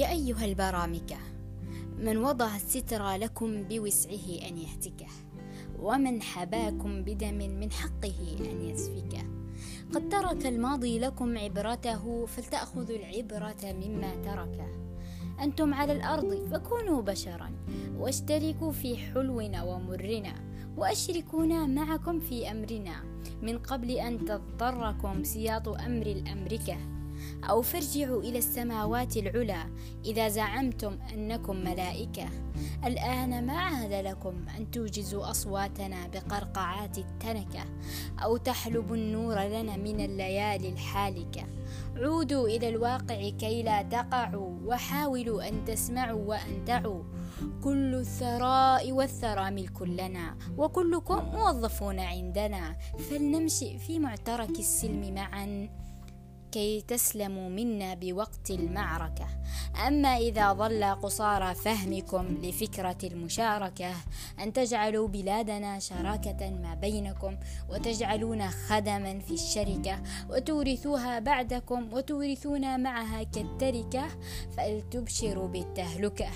يا أيها البرامكة من وضع الستر لكم بوسعه أن يهتكه ومن حباكم بدم من حقه أن يسفكه. قد ترك الماضي لكم عبرته فلتأخذوا العبرة مما تركه. أنتم على الأرض فكونوا بشرا واشتركوا في حلونا ومرنا وأشركونا معكم في أمرنا من قبل أن تضطركم سياط أمر الأمركة أو فارجعوا إلى السماوات العلى إذا زعمتم أنكم ملائكة. الآن ما عاد لكم أن توجزوا أصواتنا بقرقعات التنكة أو تحلبوا النور لنا من الليالي الحالكة. عودوا إلى الواقع كي لا تقعوا وحاولوا أن تسمعوا وأن تعوا كل الثراء والثرى ملك لنا وكلكم موظفون عندنا. فلنمشي في معترك السلم معا. كي تسلموا منا بوقت المعركة. أما إذا ظل قصارى فهمكم لفكرة المشاركة أن تجعلوا بلادنا شراكة ما بينكم وتجعلون خدما في الشركة وتورثوها بعدكم وتورثون معها كالتركة فلتبشروا بالتهلكة.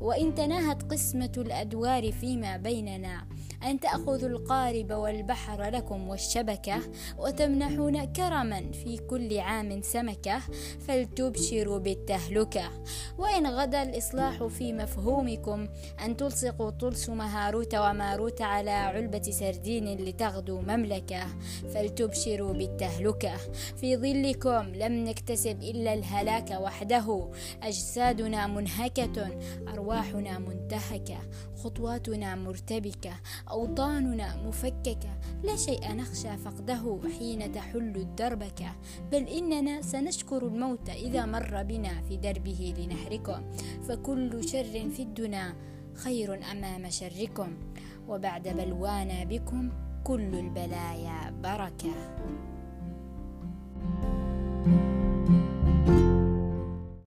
وإن تناهت قسمة الأدوار فيما بيننا أن تأخذوا القارب والبحر لكم والشبكة وتمنحون كرما في كل عام سمكة فلتبشروا بالتهلكة. وإن غدا الإصلاح في مفهومكم أن تلصقوا طلسم هاروت وماروت على علبة سردين لتغدو مملكة فلتبشروا بالتهلكة. في ظلكم لم نكتسب إلا الهلاك وحده. أجسادنا منهكة أرواحنا منتهكة خطواتنا مرتبكة. أوطاننا مفككة لا شيء نخشى فقده حين تحل الدربكة بل إننا سنشكر الموت إذا مر بنا في دربه لنحركم فكل شر في الدنا خير أمام شركم. وبعد بلوانا بكم كل البلايا بركة.